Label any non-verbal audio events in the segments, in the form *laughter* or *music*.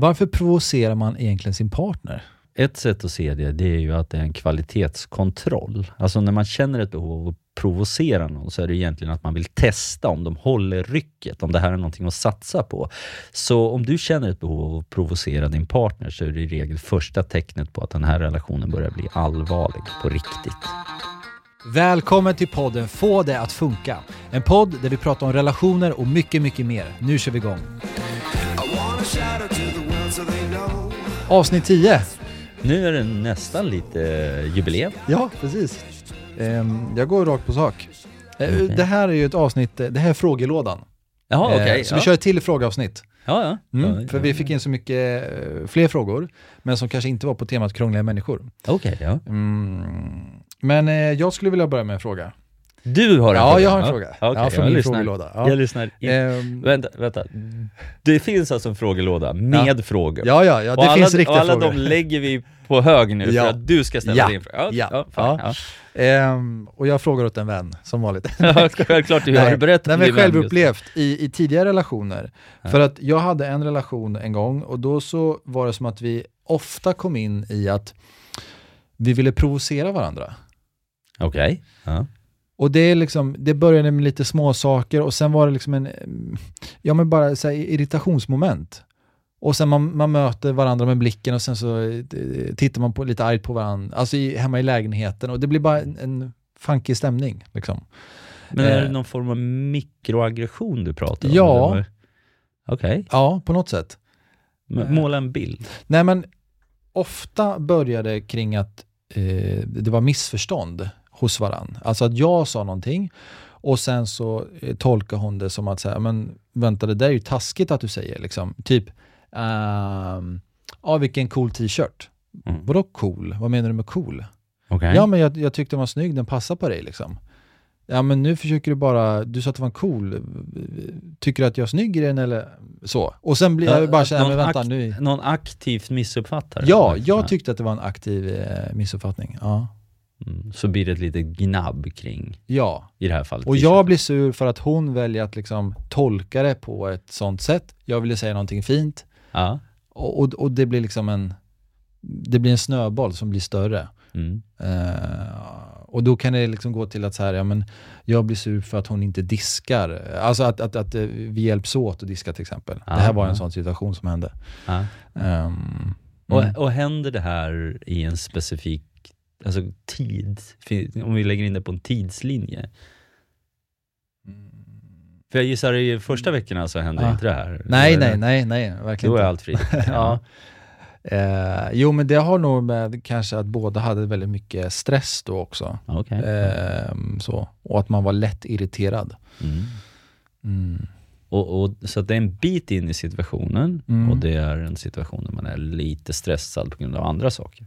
Varför provocerar man egentligen sin partner? Ett sätt att se det, det är ju att det är en kvalitetskontroll. Alltså när man känner ett behov av att provocera någon så är det egentligen att man vill testa om de håller rycket, om det här är någonting att satsa på. Så om du känner ett behov av att provocera din partner så är det i regel första tecknet på att den här relationen börjar bli allvarlig på riktigt. Välkommen till podden Få det att funka. En podd där vi pratar om relationer och mycket, mycket mer. Nu kör vi igång. Avsnitt 10. Nu är det nästan lite jubileum. Ja, precis. Ehm, jag går rakt på sak. Eh, Det här är ju ett avsnitt, eh, det här är frågelådan. Jaha, Eh, okej. Så ja. vi kör ett till frågeavsnitt. Ja, ja. Mm, för vi fick in så mycket eh, fler frågor, men som kanske inte var på temat krångliga människor. Okej, ja. Mm. Men eh, jag skulle vilja börja med en fråga. Du har en Ja, fråga? jag har en fråga. Okej, Ja, från jag min lyssnar. frågelåda. Ja. Jag lyssnar. Ehm, Vänta, vänta. Det finns alltså en frågelåda med frågor. ja, ja, ja, det och alla, finns riktiga och alla frågor. de *laughs* lägger vi på hög nu Ja. för att du ska ställa Ja. din fråga. Ja. fine, Ja. Ehm, och jag frågar åt en vän, som vanligt. *laughs* ja. Självklart du gör. Berätta nej, om men självupplevt i, i tidigare relationer. För att jag hade en relation en gång och då så var det som att vi ofta kom in i att vi ville provocera varandra. Okej. Ja. Och det, är liksom, det började med lite små saker och sen var det liksom en, mm, ja men bara så irritationsmoment. Och sen man, man möter varandra med blicken och sen så eh, tittar man på, lite argt på varandra, alltså i, hemma i lägenheten och det blir bara en, en funkig stämning. Liksom. Men är Eh. det någon form av mikroaggression du pratar om? Ja. Okej. Ja, på något sätt. Måla en bild. Nej men ofta började kring att eh, det var missförstånd hos varann. Alltså att jag sa någonting och sen så eh, tolkar hon det som att säga, men vänta det där är ju taskigt att du säger liksom. Typ, ehm, ja vilken cool t-shirt. Mm. Vadå cool? Vad menar du med cool? Okej. Ja men jag, jag tyckte den var snygg, den passar på dig liksom. Ja men nu försöker du bara, du sa att det var cool, tycker du att jag är snygg i den eller så? Och sen blir jag bara så här, någon, men vänta nu. någon aktivt missuppfattar det, Ja, jag tyckte att det var en aktiv eh, missuppfattning. Ja. Mm. Så blir det ett litet gnabb kring, ja. i det här fallet, Och jag blir sur för att hon väljer att liksom tolka det på ett sånt sätt. Jag ville säga någonting fint Ja. och, och, och det blir liksom en, det blir en snöboll som blir större. Mm. Eh, och då kan det liksom gå till att så här, ja men jag blir sur för att hon inte diskar. Alltså att, att, att eh, vi hjälps åt att diska till exempel. det här var en Ah. sån situation som hände. Ja. Ehm, Och, mm. och händer det här i en specifik alltså tid? Om vi lägger in det på en tidslinje. För jag gissar i första veckorna så händer Ja. inte det här. Nej, nej, nej, nej, verkligen Då är allt frid. *laughs* ja. Eh, jo men det har nog med kanske att båda hade väldigt mycket stress då också. Okej. Ehm, så. Och att man var lätt irriterad. Mm. Mm. Och, och, så det är en bit in i situationen Mm. och det är en situation där man är lite stressad på grund av andra saker.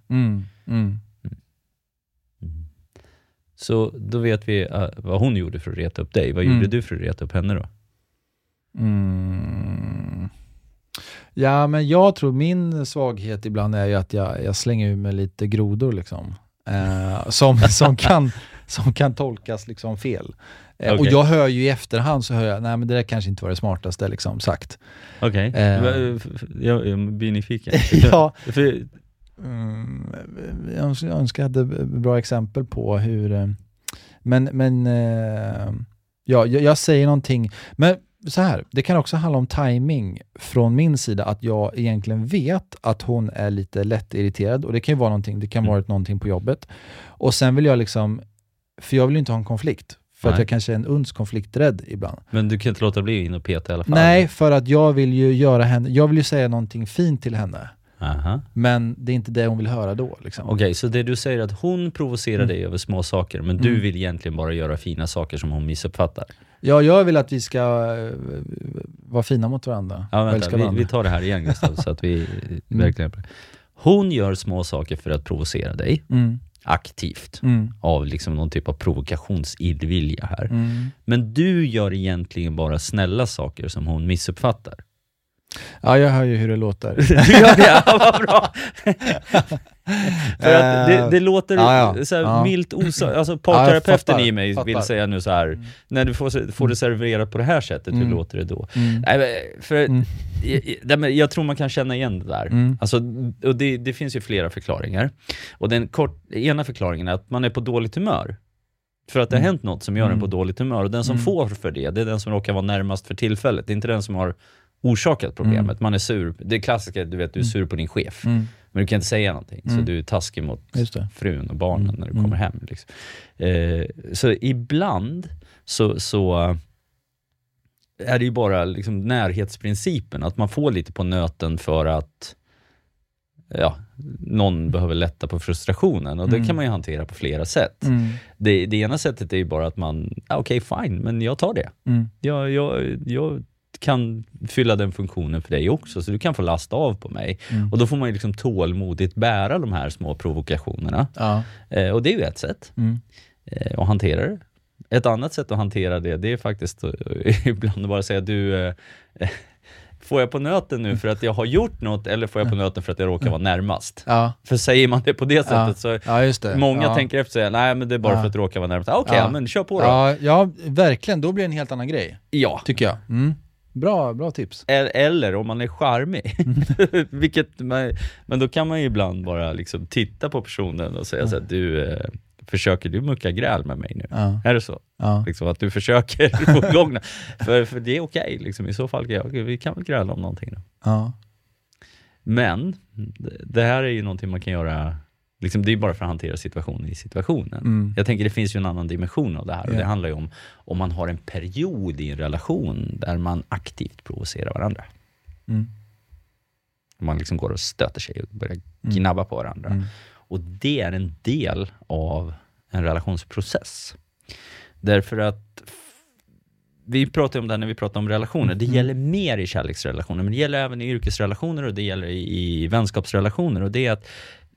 Så då vet vi uh, vad hon gjorde för att reta upp dig. Vad Mm. gjorde du för att reta upp henne då? Mm. Ja men jag tror min svaghet ibland är ju att jag, jag slänger ur mig lite grodor liksom. Eh, som, *laughs* som, kan, som kan tolkas liksom fel. Eh, Och jag hör ju i efterhand så hör jag, nej men det där kanske inte var det smartaste liksom sagt. Okej, Eh. Va- f- f- jag, jag blir nyfiken. *laughs* Ja. För, Mm, jag önskar- jag hade bra exempel på hur... eh, Men, men eh, ja, jag, säger någonting. Men så här, det kan också handla om timing från min sida, att jag egentligen vet att hon är lite lätt irriterad och det kan ju vara någonting, det kan Mm. vara någonting på jobbet. Och sen vill jag liksom, för jag vill ju inte ha en konflikt, för att Nej. jag kanske är en uns konflikträdd ibland. men du kan inte låta bli in och peta i alla fall? Nej, för att jag vill ju göra henne, jag vill ju säga någonting fint till henne. Aha. Men det är inte det hon vill höra då. Liksom. Okej, så det du säger är att hon provocerar Mm. dig över små saker, men du Mm. vill egentligen bara göra fina saker som hon missuppfattar? Ja, jag vill att vi ska eh, vara fina mot varandra. Ja, vänta, vi, vi tar det här igen Gustav, så att vi *laughs* Mm. verkligen... Hon gör små saker för att provocera dig, Mm, aktivt, mm, av liksom någon typ av provokationsillvilja här. Men du gör egentligen bara snälla saker som hon missuppfattar. Ja, jag hör ju hur det låter. du gör det? Ja, vad bra! *laughs* För att det, det låter Eh, ja, ja. Så Ja. milt osa... *laughs* Alltså parterapeuten i mig fattar. vill säga nu så här. Mm. när du får, får det serverat på det här sättet, hur Mm. låter det då? Mm. Nej, för, Mm. jag, jag- tror man kan känna igen det där. Mm. Alltså, och det, det finns ju flera förklaringar. Och den kort, ena förklaringen är att man är på dåligt humör. För att det har Mm. hänt något som gör en på Mm. dåligt humör. Och den som Mm. får för det, det är den som råkar vara närmast för tillfället. Det är inte den som har orsakat problemet. Mm. Man är sur. Det klassiska, du vet, du är Mm. sur på din chef. Mm. Men du kan inte säga någonting, så Mm. du är taskig mot frun och barnen Mm. när du Mm. kommer hem. Liksom. Eh, så ibland så, så är det ju bara liksom närhetsprincipen, att man får lite på nöten för att ja, någon behöver lätta på frustrationen och det Mm. kan man ju hantera på flera sätt. Mm. Det, det ena sättet är ju bara att man, ja, okej fine, men jag tar det. Mm. Jag, jag, jag kan fylla den funktionen för dig också, så du kan få lasta av på mig. Mm. Och då får man ju liksom tålmodigt bära de här små provokationerna. Ja. Eh, och det är ju ett sätt Mm. eh, att hantera det. Ett annat sätt att hantera det, det är faktiskt att *laughs* ibland bara säga du, eh, *laughs* får jag på nöten nu för att jag har gjort något eller får jag på nöten för att jag råkar vara närmast? Ja. För säger man det på det Ja. sättet så ja, just det. många ja. tänker efter och säger nej men det är bara Ja. för att du råkar vara närmast. Ah, Okej, Ja. ja. men kör på då. Ja, ja, verkligen. Då blir det en helt annan grej, Ja. tycker jag. Mm. Bra, bra tips. Eller, eller om man är charmig. *laughs* Vilket man, men då kan man ju ibland bara liksom titta på personen och säga så att du, eh, försöker du mucka gräl med mig nu? Ja. Är det så? Ja. Liksom att du försöker *laughs* få igång för, för det är okej, liksom. i så fall kan jag, vi kan väl gräla om någonting då. Ja. Men det- det här är ju någonting man kan göra, liksom, det är bara för att hantera situationen i situationen. Mm. Jag tänker det finns ju en annan dimension av det här och Ja. det handlar ju om om man har en period i en relation där man aktivt provocerar varandra. Mm. Man liksom går och stöter sig och börjar Mm. gnabba på varandra. Mm. Och det är en del av en relationsprocess. Därför att vi pratar om det här när vi pratar om relationer. Det Mm. gäller mer i kärleksrelationer, men det gäller även i yrkesrelationer och det gäller i, i vänskapsrelationer. Och det är att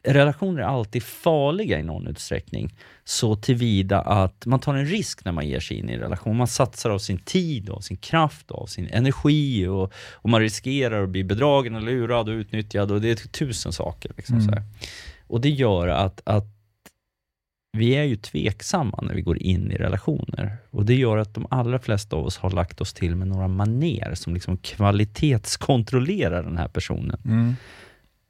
relationer är alltid farliga i någon utsträckning. Så tillvida att man tar en risk när man ger sig in i en relation. Man satsar av sin tid, av sin kraft, av sin energi och, och man riskerar att bli bedragen och lurad och utnyttjad och det är tusen saker. Liksom, Mm. Och det gör att, att vi är ju tveksamma när vi går in i relationer. Och det gör att de allra flesta av oss har lagt oss till med några maner som liksom kvalitetskontrollerar den här personen. Mm.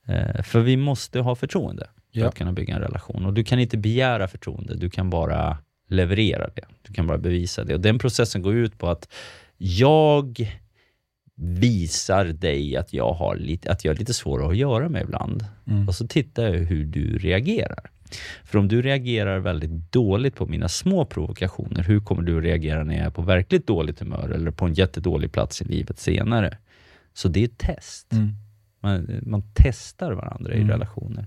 Eh, för vi måste ha förtroende för Ja. att kunna bygga en relation. Och du kan inte begära förtroende, du kan bara leverera det. Du kan bara bevisa det. Och den processen går ut på att jag visar dig att jag, har lite, att jag är lite svårare att göra med ibland. Mm. Och så tittar jag hur du reagerar. För om du reagerar väldigt dåligt på mina små provokationer, hur kommer du att reagera när jag är på verkligt dåligt humör eller på en jättedålig plats i livet senare? Så det är ett test. Mm. Man, man testar varandra i Mm. relationer.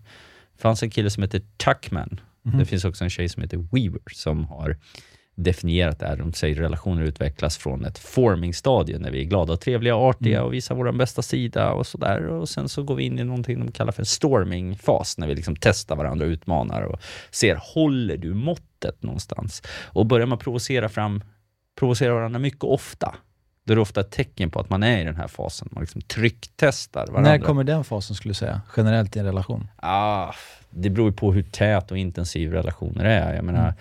Det fanns en kille som heter Tuckman. Mhm. Det finns också en tjej som heter Weaver som har definierat det här. De säger relationer utvecklas från ett forming-stadie när vi är glada och trevliga och artiga Mm. och visar vår bästa sida och sådär. Och sen så går vi in i någonting de kallar för en storming-fas när vi liksom testar varandra och utmanar och ser, håller du måttet någonstans? Och börjar man provocera fram, provocera varandra mycket ofta, då är det ofta ett tecken på att man är i den här fasen. Man liksom trycktestar varandra. När kommer den fasen skulle du säga, generellt i en relation? Ah, det beror ju på hur tät och intensiv relationer är. Jag menar, Mm.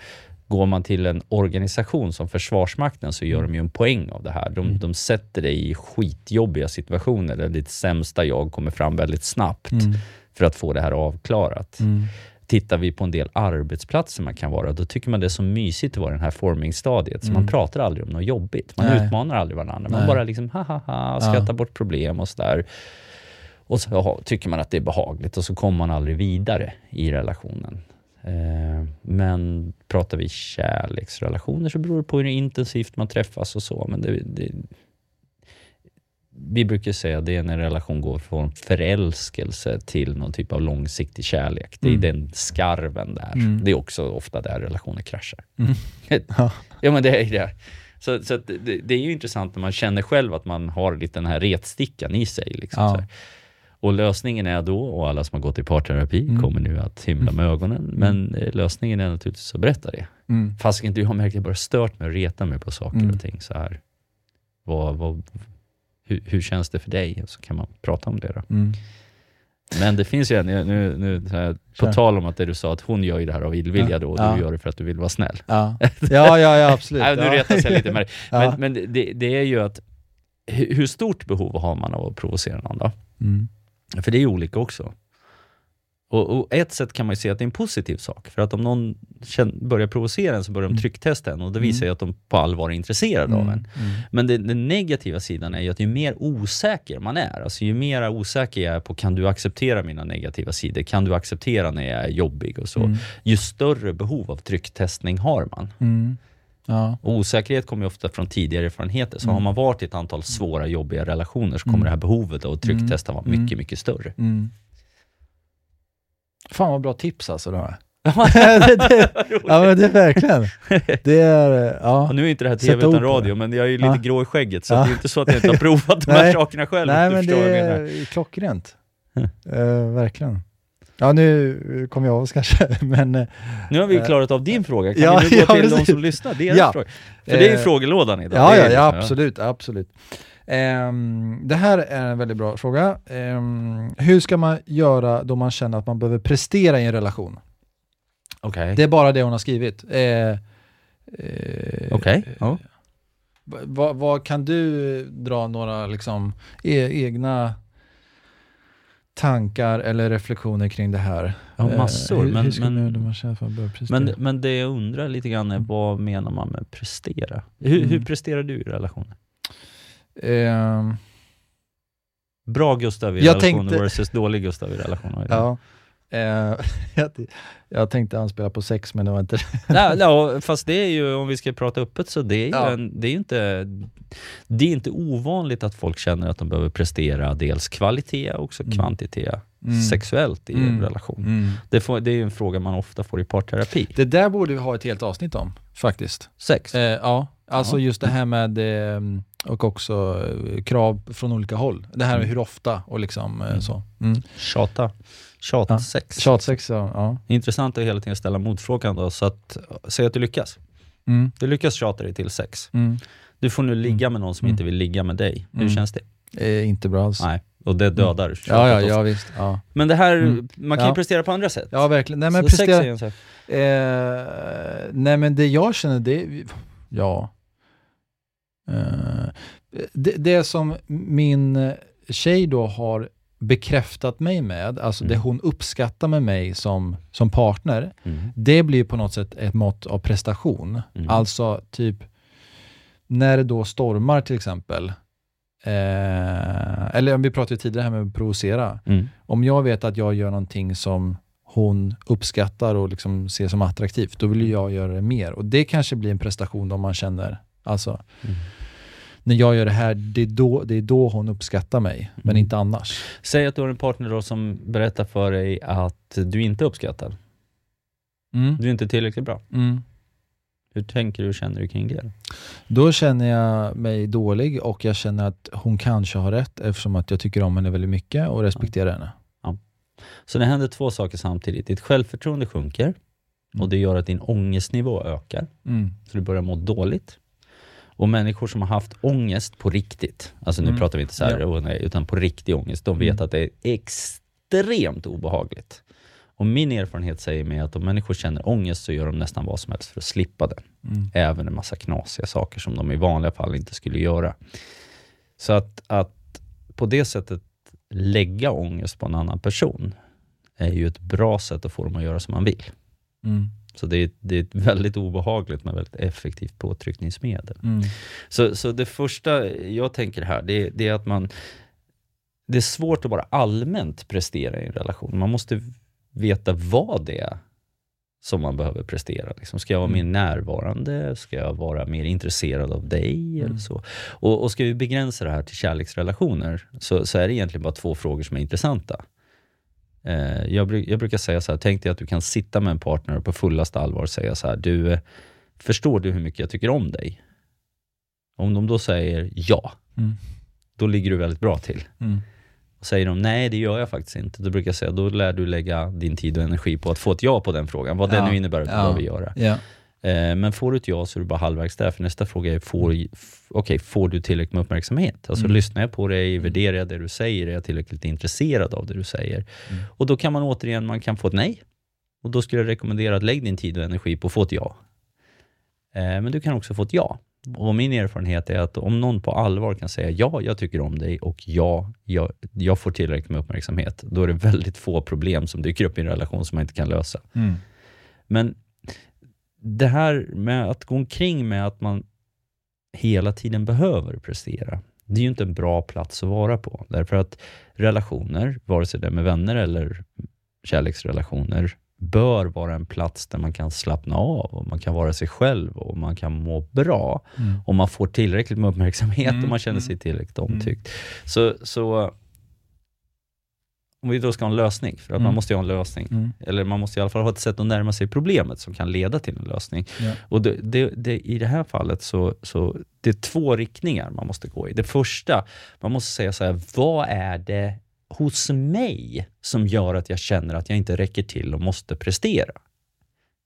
går man till en organisation som Försvarsmakten så gör de ju en poäng av det här. De, Mm. de sätter dig i skitjobbiga situationer där ditt sämsta jag kommer fram väldigt snabbt Mm. för att få det här avklarat. Tittar vi på en del arbetsplatser man kan vara, då tycker man det är så mysigt att vara i det här forming-stadiet. Så Mm. man pratar aldrig om något jobbigt. Man Nej. utmanar aldrig varandra. Man Nej. bara liksom ha ha ha, skrattar bort problem och sådär. Och så jaha, tycker man att det är behagligt och så kommer man aldrig vidare i relationen. Eh, men pratar vi kärleksrelationer så beror det på hur intensivt man träffas och så. Men det, det, vi brukar säga att det är när en relation går från förälskelse till någon typ av långsiktig kärlek. Det är Mm. den skarven där. Mm. Det är också ofta där relationer kraschar. Mm. *laughs* Ja. Ja men det är det. Så, så det, det är ju intressant när man känner själv att man har lite den här retstickan i sig. Liksom, Ja. Och lösningen är då, och alla som har gått i parterapi Mm. kommer nu att himla med ögonen, men eh, lösningen är naturligtvis att berätta det. Mm. Fast inte jag har märkt att jag bara stört mig och retat mig på saker Mm. och ting så här. Vad, vad, hur, hur känns det för dig? Så kan man prata om det då. Mm. Men det finns ju en, nu, nu, här, på tal om att det du sa, att hon gör ju det här av illvilja Ja. då, och Ja. du gör det för att du vill vara snäll. Ja. *laughs* ja, ja, ja absolut. Nej, nu ja. retas jag lite med. *laughs* Men, men det, det är ju att, hur hur stort behov har man av att provocera någon då? Mm. För det är ju olika också. Och, och ett sätt kan man ju se att det är en positiv sak. För att om någon börjar provocera en så börjar de Mm. trycktesta en och det Mm. visar ju att de på allvar är intresserade av en. Mm. Mm. Men det, den negativa sidan är ju att ju mer osäker man är, alltså ju mer osäker jag är på kan du acceptera mina negativa sidor, kan du acceptera när jag är jobbig och så, Mm. ju större behov av trycktestning har man. Mm. Ja. Och osäkerhet kommer ju ofta från tidigare erfarenheter, så Mm. har man varit i ett antal svåra, jobbiga relationer så kommer Mm. det här behovet av att trycktesta vara Mm. mycket, mycket större. Mm. Fan vad bra tips alltså. Då. det, *laughs* det, ja men det är verkligen. Det är, ja. Och nu är inte det här tv utan radio, men jag är ju lite Ja. grå i skägget, så Ja. det är inte så att jag inte har *laughs* provat de här Nej. sakerna själv. Nej men det är klockrent. Eh, verkligen. Ja nu kom jag av oss kanske, *laughs* men eh, Nu har vi Eh, klarat av din fråga, kan ja, vi nu gå ja, till de precis. som lyssnar? Deras Ja. fråga. För det är ju frågelådan idag. ja, Det är ja, det. ja absolut, absolut. Ehm, det här är en väldigt bra fråga. Ehm, hur ska man göra då man känner att man behöver prestera i en relation? Okej. Det är bara det hon har skrivit. Eh, eh, Okej, ja. Va- Vad, vad kan du dra några liksom, e- egna tankar eller reflektioner kring det här? Ja, Eh, massor. hur, men, hur men, det jag undrar lite grann är, vad menar man med prestera? Hur, hur Mm. presterar du i relationer? Ehm, Bra Gustav i Jag relationer tänkte- versus dålig Gustav i relationer? *laughs* ja. Eh, *laughs* jag, jag tänkte anspela på sex, men det var inte det. *laughs* Ja, fast det är ju, om vi ska prata öppet, så det är ju, Ja. en, det är inte, det är inte ovanligt att folk känner att de behöver prestera dels kvalitet och också Mm. kvantitet Mm. sexuellt i en Mm. relation. Mm. Det, får, det är ju en fråga man ofta får i parterapi. Det där borde vi ha ett helt avsnitt om, faktiskt. Sex. Eh, ja, alltså Ja. just det här med, eh, och också eh, krav från olika håll. Det här med Mm. hur ofta och liksom eh, Mm. så. Mm. Tjata. Tjatsex. Tjatsex, ja. ja. Intressant att hela tiden ställa motfrågan då, så att, säg att du lyckas. Mm. Du lyckas tjata dig till sex. Mm. Du får nu ligga med någon som Mm. inte vill ligga med dig. Hur Mm. känns det? Eh, inte bra alls. Nej, och det dödar Ja, ja, ja visst. Ja, Men det här, Mm. man kan ju Ja. prestera på andra sätt. ja verkligen. Nej men, så sex är prestera, en sak. eh, nej men det jag känner, det ja. Eh, det, det som min tjej då har bekräftat mig med, alltså det Mm. hon uppskattar med mig som, som partner, Mm. det blir på något sätt ett mått av prestation. Mm. Alltså typ när det då stormar till exempel, eh, eller om vi pratade tidigare här med att provocera. Mm. Om jag vet att jag gör någonting som hon uppskattar och liksom ser som attraktivt, då vill jag göra det mer. Och det kanske blir en prestation om man känner, alltså Mm. när jag gör det här, det är då, det är då hon uppskattar mig, men Mm. inte annars. Säg att du har en partner då som berättar för dig att du inte uppskattar. Mm. Du är inte tillräckligt bra. Mm. Hur tänker du och känner du kring det? Då känner jag mig dålig och jag känner att hon kanske har rätt eftersom att jag tycker om henne väldigt mycket och respekterar henne. Så det händer två saker samtidigt. Ditt självförtroende sjunker och det gör att din ångestnivå ökar. Mm. Så du börjar må dåligt. Och människor som har haft ångest på riktigt, alltså nu Mm. pratar vi inte så här, Ja. "Åh, nej, utan på riktig ångest, de vet Mm. att det är extremt obehagligt. Och min erfarenhet säger mig att om människor känner ångest så gör de nästan vad som helst för att slippa den. Mm. Även en massa knasiga saker som de i vanliga fall inte skulle göra. Så att, att på det sättet lägga ångest på en annan person är ju ett bra sätt att få dem att göra som man vill. Mm. Så det är, det är ett väldigt obehagligt men väldigt effektivt påtryckningsmedel. Mm. Så, så det första jag tänker här, det, det är att man... Det är svårt att bara allmänt prestera i en relation. Man måste veta vad det är som man behöver prestera. Liksom, ska jag vara Mm. mer närvarande? Ska jag vara mer intresserad av dig? Eller Mm. så? Och, och ska vi begränsa det här till kärleksrelationer så, så är det egentligen bara två frågor som är intressanta. Eh, jag, jag brukar säga så här, tänk dig att du kan sitta med en partner och på fullaste allvar säga så här, du, förstår du hur mycket jag tycker om dig? Om de då säger ja, Mm. då ligger du väldigt bra till. Mm. Och säger de nej, det gör jag faktiskt inte, då brukar jag säga, då lär du lägga din tid och energi på att få ett ja på den frågan. Vad det Ja, nu innebär att du ja. behöver göra. Ja. Eh, men får du ett ja så är du bara halvvägs där, för nästa fråga är, får, f- okej, får du tillräckligt med uppmärksamhet? Alltså Mm. lyssnar jag på dig, värderar jag det du säger, är jag tillräckligt intresserad av det du säger? Mm. Och då kan man återigen, man kan få ett nej. Och då skulle jag rekommendera att lägg din tid och energi på att få ett ja. Eh, men du kan också få ett ja. Och min erfarenhet är att om någon på allvar kan säga ja, jag tycker om dig och ja, jag, jag får tillräckligt med uppmärksamhet, då är det väldigt få problem som dyker upp i en relation som man inte kan lösa. Mm. Men det här med att gå omkring med att man hela tiden behöver prestera, det är ju inte en bra plats att vara på. Därför att relationer, vare sig det är med vänner eller kärleksrelationer, bör vara en plats där man kan slappna av och man kan vara sig själv och man kan må bra. Mm. Och man får tillräckligt med uppmärksamhet Mm, och man känner mm. sig tillräckligt omtyckt. Så, så om vi då ska ha en lösning, för att Mm. man måste ju ha en lösning, Mm. eller man måste i alla fall ha ett sätt att närma sig problemet som kan leda till en lösning. Ja. Och det, det, det, I det här fallet så, så det är två riktningar man måste gå i. Det första, man måste säga så här, vad är det hos mig som gör att jag känner att jag inte räcker till och måste prestera?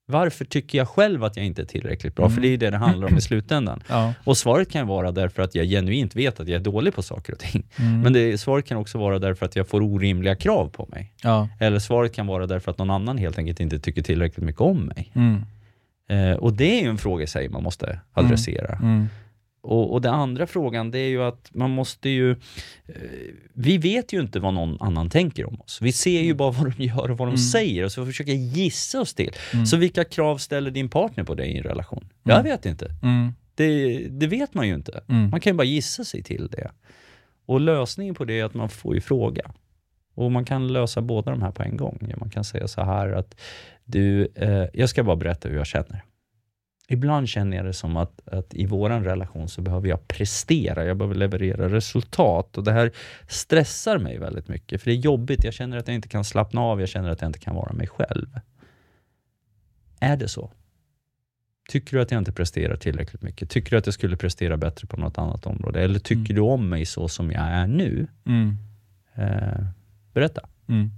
Varför tycker jag själv att jag inte är tillräckligt bra? Mm. För det är ju det det handlar om i slutändan. Ja. Och svaret kan vara därför att jag genuint vet att jag är dålig på saker och ting. Mm. Men det, svaret kan också vara därför att jag får orimliga krav på mig. ja. Eller svaret kan vara därför att någon annan helt enkelt inte tycker tillräckligt mycket om mig. Mm. Eh, och det är ju en fråga i sig man måste adressera. Mm. Och, och den andra frågan, det är ju att man måste ju... Eh, vi vet ju inte vad någon annan tänker om oss. Vi ser ju bara vad de gör och vad de Mm. säger och så försöker gissa oss till. Mm. Så vilka krav ställer din partner på dig i en relation? Jag Mm. vet inte. Mm. Det, det vet man ju inte. Mm. Man kan ju bara gissa sig till det. Och lösningen på det är att man får ju fråga. Och man kan lösa båda de här på en gång. Man kan säga så här att du, eh, jag ska bara berätta hur jag känner. Ibland känner jag det som att, att i vår relation så behöver jag prestera, jag behöver leverera resultat och det här stressar mig väldigt mycket för det är jobbigt, jag känner att jag inte kan slappna av, jag känner att jag inte kan vara mig själv. Är det så? Tycker du att jag inte presterar tillräckligt mycket? Tycker du att jag skulle prestera bättre på något annat område? Eller tycker Mm. du om mig så som jag är nu? Mm. Eh, berätta. Mm.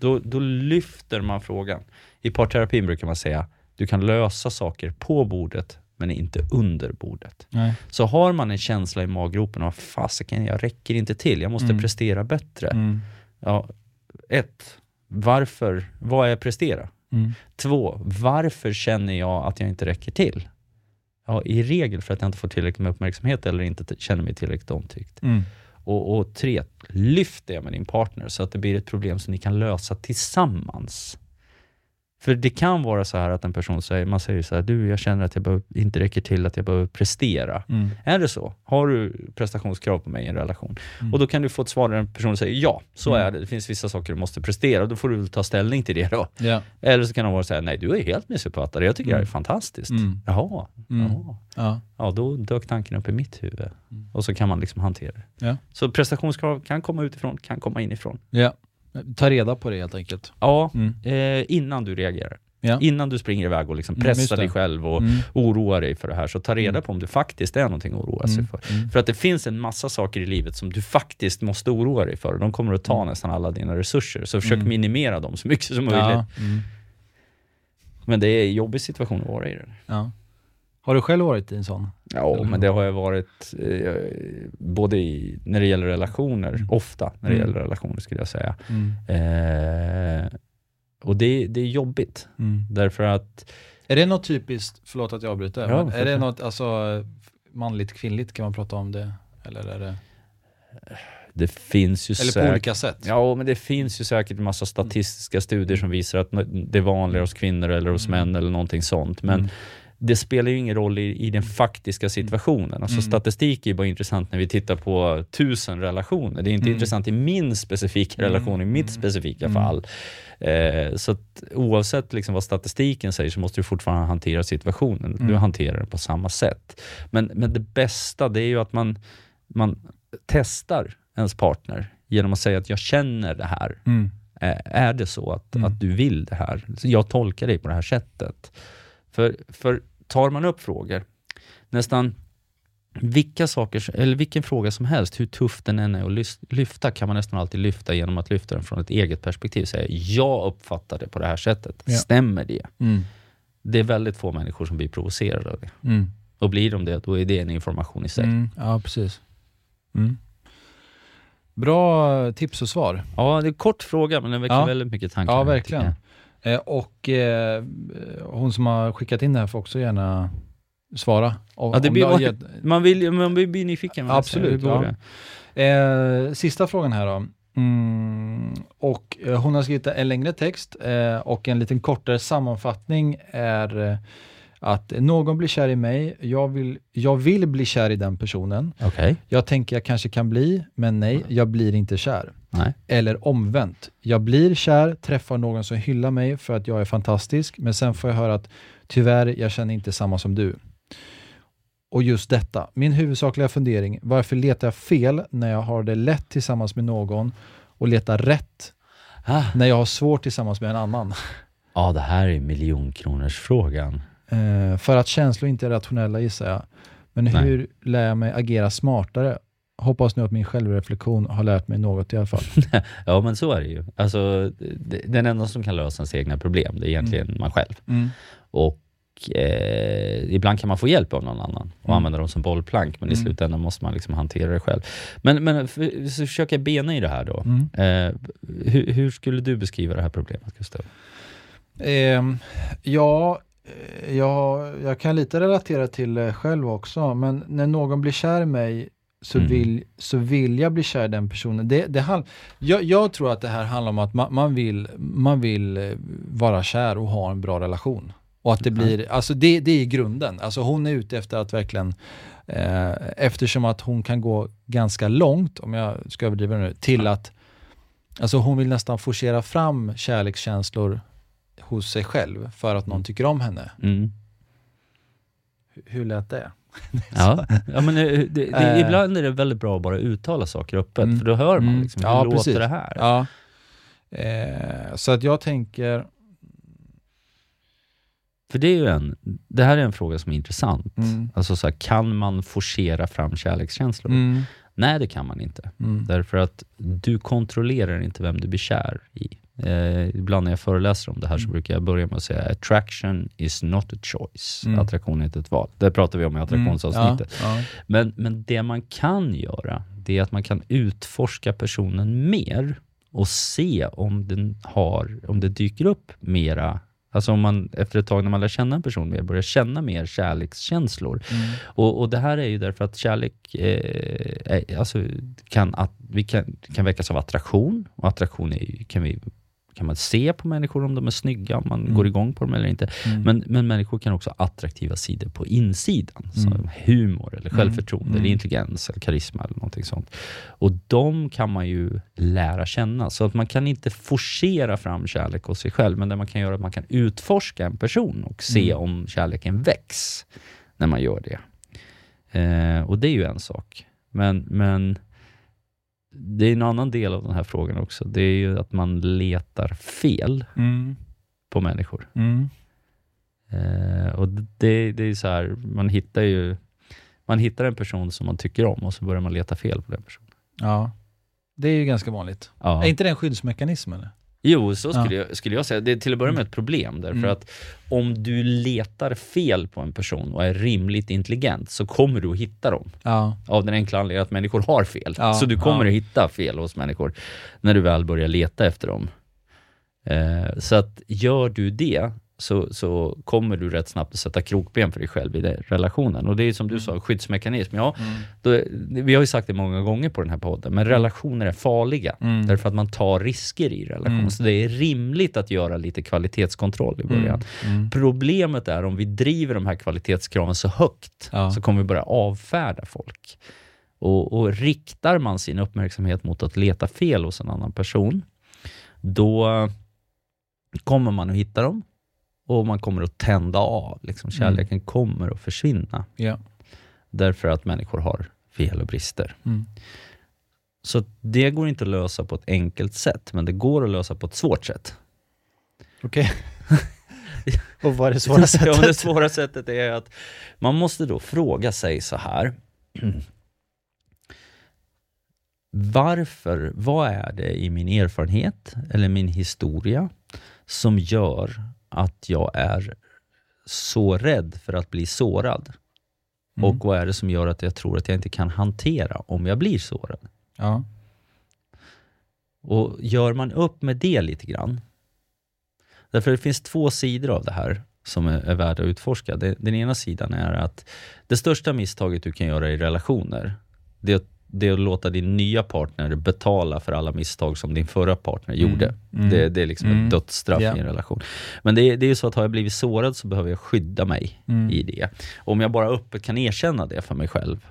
Då, då lyfter man frågan. I parterapin brukar man säga, du kan lösa saker på bordet, men inte under bordet. Nej. Så har man en känsla i maggropen av, fasiken, jag räcker inte till, jag måste Mm. prestera bättre. Mm. Ja, ett, varför, vad är prestera? Mm. Två, varför känner jag att jag inte räcker till? Ja, i regel för att jag inte får tillräckligt med uppmärksamhet eller inte känner mig tillräckligt omtyckt. Mm. Och, och tre, lyft det med din partner så att det blir ett problem som ni kan lösa tillsammans. För det kan vara så här att en person säger, man säger så här, du jag känner att jag behöver, inte räcker till, att jag behöver prestera. Mm. Är det så? Har du prestationskrav på mig i en relation? Mm. Och då kan du få ett svar där en person säger ja, så Mm. är det. Det finns vissa saker du måste prestera och då får du ta ställning till det då. Ja. Eller så kan de vara säga nej du är helt missuppfattad, jag tycker det här är Mm. fantastiskt. Mm. Jaha, Mm. jaha. Ja. Ja, då dök tanken upp i mitt huvud. Mm. Och så kan man liksom hantera det. Ja. Så prestationskrav kan komma utifrån, kan komma inifrån. ja. Ta reda på det helt enkelt. Ja, Mm. eh, innan du reagerar. Ja. Innan du springer iväg och liksom Mm, pressar dig själv och Mm. oroar dig för det här, så ta reda Mm. på om det faktiskt är någonting att oroa sig Mm. för. Mm. För att det finns en massa saker i livet som du faktiskt måste oroa dig för. De kommer att ta nästan alla dina resurser, så försök minimera dem så mycket som möjligt. Ja. Men det är en jobbig situation att vara i. Det. ja. Har du själv varit i en sån? Ja, Eller men det har jag varit eh, både i, när det gäller relationer, Mm. ofta när det Mm. gäller relationer skulle jag säga. Mm. Eh, och det, det är jobbigt, Mm. därför att Är det något typiskt, förlåt att jag avbryter, Ja, men är det något, alltså manligt, kvinnligt, kan man prata om det? Eller är det, det finns ju eller på säkert olika sätt? Ja, men det finns ju säkert en massa statistiska studier som visar att det är vanligare hos kvinnor eller hos Mm. män eller någonting sånt. Men Mm. Det spelar ju ingen roll i, i den faktiska situationen. Alltså Mm. statistik är ju bara intressant när vi tittar på tusen relationer. Det är inte Mm. intressant i min specifika Mm. relation, i mitt Mm. specifika Mm. fall. Eh, så att oavsett liksom vad statistiken säger så måste du fortfarande hantera situationen. Du Mm. hanterar den på samma sätt. Men, men det bästa det är ju att man, man testar ens partner genom att säga att jag känner det här. Mm. Eh, Är det så att, Mm. att du vill det här? Så Jag tolkar dig på det här sättet. För, för tar man upp frågor, nästan vilka saker, eller vilken fråga som helst, hur tuff den än är att lyfta, kan man nästan alltid lyfta genom att lyfta den från ett eget perspektiv. Säga, jag uppfattar det på det här sättet. Ja. Stämmer det? Mm. Det är väldigt få människor som blir provocerade av det. Mm. Och blir de det, då är det en information i sig. Mm. Ja, precis. Mm. Bra tips och svar. Ja, det är en kort fråga, men den väcker Ja. väldigt mycket tankar. Ja, verkligen. Eh, och eh, hon som har skickat in det här får också gärna svara. Ja, det blir- gett- Man, vill, man blir nyfiken. Absolut, ja. Eh, sista frågan här då. Mm, och eh, hon har skrivit en längre text eh, och en liten kortare sammanfattning är eh, att någon blir kär i mig, jag vill, jag vill bli kär i den personen. Okej. Jag tänker jag kanske kan bli, men nej, jag blir inte kär. Nej. Eller omvänt. Jag blir kär, träffar någon som hyllar mig för att jag är fantastisk, men sen får jag höra att tyvärr, jag känner inte samma som du. Och just detta, min huvudsakliga fundering, varför letar jag fel när jag har det lätt tillsammans med någon och letar rätt Ah. när jag har svårt tillsammans med en annan? Ja, det här är miljonkronorsfrågan. Eh, för att känslor inte är rationella gissar jag. Men Nej. hur lär jag mig agera smartare? Hoppas nu att min självreflektion har lärt mig något i alla fall. *laughs* Ja, men så är det ju. Alltså, det- den enda som kan lösa ens egna problem, det är egentligen man själv. Och eh, ibland kan man få hjälp av någon annan och Mm. använda dem som bollplank, men i Mm. slutändan måste man liksom hantera det själv. Men, men för, så försöker jag bena i det här då. Mm. Eh, hur, hur skulle du beskriva det här problemet, Gustav? Ehm, ja, eh, jag, jag kan lite relatera till det själv också, men när någon blir kär i mig så, Mm. vill, så vill jag bli kär i den personen. Det, det handl- jag, jag tror att det här handlar om att man, man, vill, man vill eh, vara kär och ha en bra relation. Och att det Mm. blir, alltså det, det är grunden. Alltså hon är ute efter att verkligen, eh, eftersom att hon kan gå ganska långt, om jag ska överdriva nu, till att Alltså hon vill nästan forcera fram kärlekskänslor hos sig själv för att någon tycker om henne. Mm. Hur- Hur lät det? *laughs* Ja, ja men det, det, det, Eh. ibland är det väldigt bra att bara uttala saker öppet, Mm. för då hör man Mm. liksom, hur Ja, låter precis. det här? Ja. Eh, så att jag tänker, För det är ju en, det här är en fråga som är intressant. Mm. Alltså så här, kan man forcera fram kärlekskänslor? mm, Nej, det kan man inte. mm, Därför att du kontrollerar inte vem du blir kär i. Eh, ibland när jag föreläser om det här så Mm. brukar jag börja med att säga attraction is not a choice. Mm. Attraktion är inte ett val. Det pratar vi om i attraktionsavsnittet. Ja, ja. Men, men det man kan göra, det är att man kan utforska personen mer och se om, den har, om det dyker upp mera Alltså om man efter ett tag när man lär känna en person mer, börjar känna mer kärlekskänslor. Mm. Och, och det här är ju därför att kärlek eh, alltså, kan, att, vi kan, kan väckas av attraktion. Och attraktion är, kan, vi, kan man se på människor om de är snygga, om man Mm. går igång på dem eller inte. Mm. Men, men människor kan också ha attraktiva sidor på insidan, Mm. som humor, eller Mm. självförtroende, Mm. eller intelligens, eller karisma eller någonting sånt. Och de kan man ju lära känna. Så att man kan inte forcera fram kärlek hos sig själv, men det man kan göra är att man kan utforska en person och se Mm. om kärleken väcks när man gör det. Eh, och det är ju en sak. Men, men det är en annan del av den här frågan också. Det är ju att man letar fel Mm. på människor. Mm. Eh, och det, det är så här, man hittar ju man hittar en person som man tycker om och så börjar man leta fel på den personen. ja. Det är ju ganska vanligt. Ja. Är inte det en skyddsmekanism eller? Jo, så Ja. skulle, jag, skulle jag säga. Det är till att börja med ett problem, därför Mm. att om du letar fel på en person och är rimligt intelligent så kommer du att hitta dem. Ja. Av den enkla anledningen att människor har fel. Ja, så du kommer ja. att hitta fel hos människor när du väl börjar leta efter dem. Eh, så att gör du det så, så kommer du rätt snabbt att sätta krokben för dig själv i den relationen. Och det är som du sa, skyddsmekanism. Ja, Mm. då, vi har ju sagt det många gånger på den här podden, men relationer är farliga. Mm. Därför att man tar risker i relation. Mm. Så det är rimligt att göra lite kvalitetskontroll i början. Mm. Problemet är om vi driver de här kvalitetskraven så högt, Ja. så kommer vi börja avfärda folk. Och, och riktar man sin uppmärksamhet mot att leta fel hos en annan person, då kommer man att hitta dem och man kommer att tända av. Liksom, kärleken kommer att försvinna Ja. därför att människor har fel och brister. Mm. Så det går inte att lösa på ett enkelt sätt, men det går att lösa på ett svårt sätt. Okej. *laughs* och vad är det svåra *laughs* ja, sättet? men det svåra sättet är att man måste då fråga sig så här. *clears throat* Varför, vad är det i min erfarenhet eller min historia som gör att jag är så rädd för att bli sårad? Mm. Och vad är det som gör att jag tror att jag inte kan hantera om jag blir sårad? Ja. Och gör man upp med det lite grann, därför det finns två sidor av det här som är, är värda att utforska. Det, den ena sidan är att det största misstaget du kan göra i relationer, det är, att- det är att låta din nya partner betala för alla misstag som din förra partner gjorde. Mm. Det, det är liksom Mm. ett dödsstraff Ja. i en relation. Men det, är- det är ju så att har jag blivit sårad så behöver jag skydda mig Mm. i det. Om jag bara öppet kan erkänna det för mig själv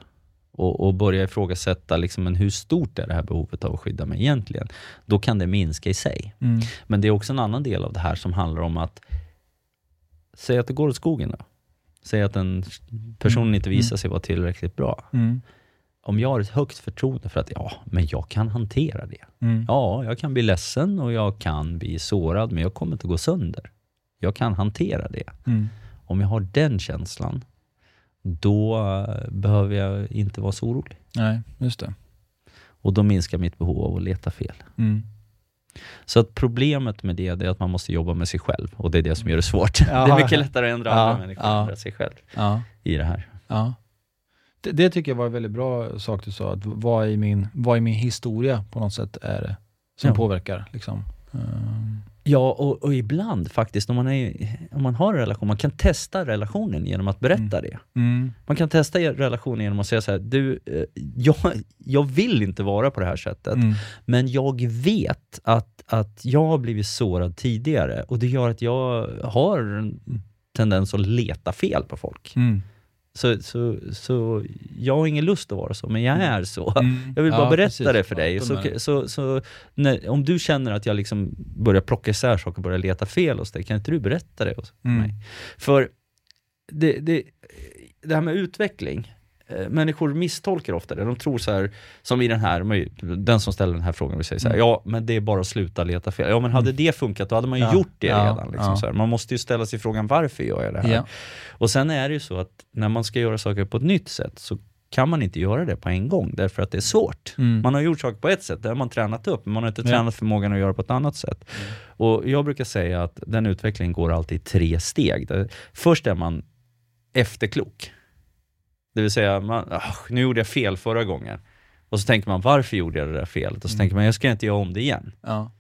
och, och börja ifrågasätta liksom, men hur stort är det här behovet av att skydda mig egentligen? Då kan det minska i sig. Mm. Men det är också en annan del av det här som handlar om att Säg att det går åt skogen då. Säg att en person Mm. inte visar sig vara tillräckligt bra. Om jag har ett högt förtroende för att ja, men jag kan hantera det. Mm. Ja, jag kan bli ledsen och jag kan bli sårad, men jag kommer inte gå sönder. Jag kan hantera det. Mm. Om jag har den känslan, då eh, behöver jag inte vara så orolig. Nej, just det. Och då minskar mitt behov av att leta fel. Mm. Så att problemet med det, är att man måste jobba med sig själv och det är det som gör det svårt. Ja. *laughs* Det är mycket lättare att ändra Ja, andra människor ja. än att ändra sig själv i det här. Ja. Det, det tycker jag var en väldigt bra sak du sa, att vad i min, vad i min historia på något sätt är det som Ja. påverkar. Liksom. Ehm, Ja, och, och ibland faktiskt, om man, är, om man har en relation, man kan testa relationen genom att berätta det. mm. Man kan testa relationen genom att säga så här, du, eh, jag, jag vill inte vara på det här sättet, Mm. men jag vet att, att jag har blivit sårad tidigare och det gör att jag har en tendens att leta fel på folk. Mm. Så, så, så jag har ingen lust att vara så, men jag är så. Mm. Jag vill bara Ja, berätta precis. det för dig. Så, så, så, när, om du känner att jag liksom börjar plocka isär saker och börjar leta fel hos dig, kan inte du berätta det hos Mm. mig? För det, det, det här med utveckling, människor misstolkar ofta det. De tror så här, som i den här, den som ställer den här frågan och säger så här, Mm. ja men det är bara att sluta leta fel. Ja men hade det funkat, då hade man ju Ja, gjort det ja, redan. Liksom, ja. så här. Man måste ju ställa sig frågan, varför gör jag det här? Och sen är det ju så att när man ska göra saker på ett nytt sätt så kan man inte göra det på en gång därför att det är svårt. Mm. Man har gjort saker på ett sätt, det har man tränat upp, men man har inte tränat förmågan att göra på ett annat sätt. Och Jag brukar säga att den utvecklingen går alltid i tre steg. Först är man efterklok. Det vill säga, man, "Ah, nu gjorde jag fel förra gången. Och så tänker man, varför gjorde jag det där felet? Och så Mm. tänker man, jag ska inte göra om det igen. Ja.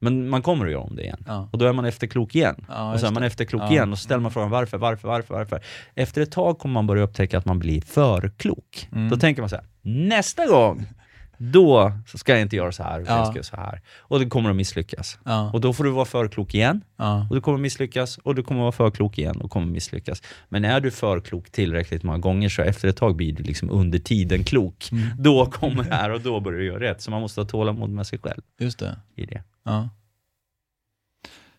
Men man kommer att göra om det igen. Ja. Och då är man efterklok igen. Ja, och så är man efterklok igen och så ställer man frågan varför, varför, varför, varför. Efter ett tag kommer man börja upptäcka att man blir för klok. Mm. Då tänker man så här, nästa gång, då ska jag inte göra så här, utan Ja. jag ska göra så här. Och det kommer att misslyckas. Ja. Och då får du vara för klok igen, Ja. och du kommer att misslyckas, och du kommer att vara för klok igen och kommer att misslyckas. Men är du för klok tillräckligt många gånger så efter ett tag blir du liksom under tiden klok. Mm. Då kommer det här och då börjar du göra rätt. Så man måste ha tålamod med sig själv Just det. i det. Ja.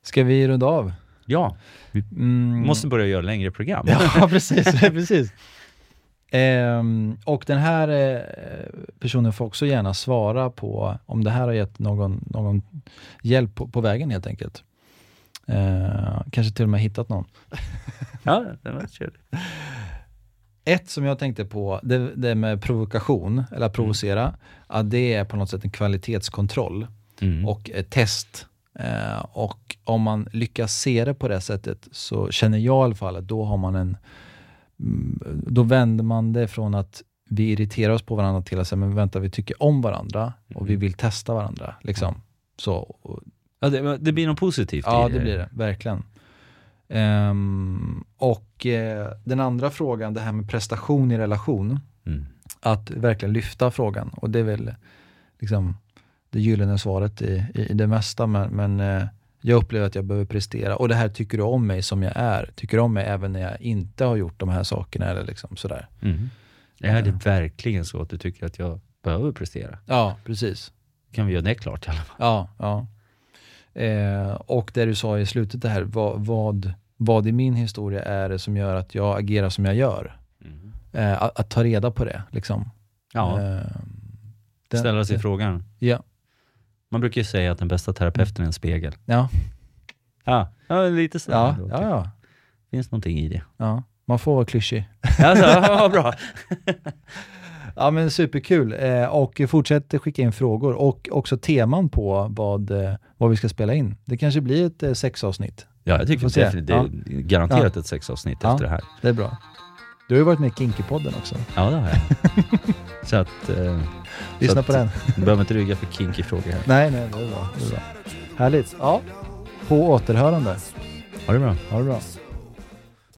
Ska vi runda av? Ja, Mm. vi måste börja göra längre program. Ja, *laughs* precis. *laughs* precis. Ehm, och den här eh, personen får också gärna svara på om det här har gett någon, någon hjälp på, på vägen helt enkelt. Eh, kanske till och med hittat någon. *laughs* Ja, det var trevligt. Ett som jag tänkte på, det, det med provokation, eller att provocera, att det är på något sätt en kvalitetskontroll Mm. och ett test. Eh, och om man lyckas se det på det sättet så känner jag i alla fall att då har man en mm, då vänder man det från att vi irriterar oss på varandra till att säga, men vänta, vi tycker om varandra och vi vill testa varandra. Liksom. Så, ja, det, det blir något positivt ja, i det blir det, verkligen. Ehm, och eh, den andra frågan, det här med prestation i relation, Mm. att verkligen lyfta frågan. Och det är väl liksom det gyllene svaret i, i, i det mesta, men, men eh, jag upplever att jag behöver prestera. Och det här tycker du om mig som jag är. Tycker du om mig även när jag inte har gjort de här sakerna eller liksom sådär. Mm. Är det verkligen så att du tycker att jag behöver prestera? Ja, precis. Kan vi göra det klart i alla fall? Ja, ja. Eh, och det du sa i slutet det här, vad, vad, vad i min historia är det som gör att jag agerar som jag gör? Eh, att, att ta reda på det, liksom. Ja, Eh, den- ställa sig det- frågan. Ja. Man brukar ju säga att den bästa terapeuten är en spegel. Ja, Ja, ja lite så. ja, ja, ja, Finns någonting i det. ja. Man får vara klyschig. Alltså, ja, bra. *laughs* Ja men superkul. Eh, och fortsätt skicka in frågor och också teman på vad, eh, vad vi ska spela in. Det kanske blir ett eh, sexavsnitt. Ja, jag tycker det, det är garanterat ett sexavsnitt Ja. efter det här. Det är bra. Du har ju varit med i Kinky-podden också. Ja, det har jag. *laughs* så att... Eh, Lyssna att- på den. du behöver inte rygga för kinky frågor här. Nej, nej, det är bra. Det är bra. Härligt. Ja. På återhörande. Ha det bra. Ha det bra.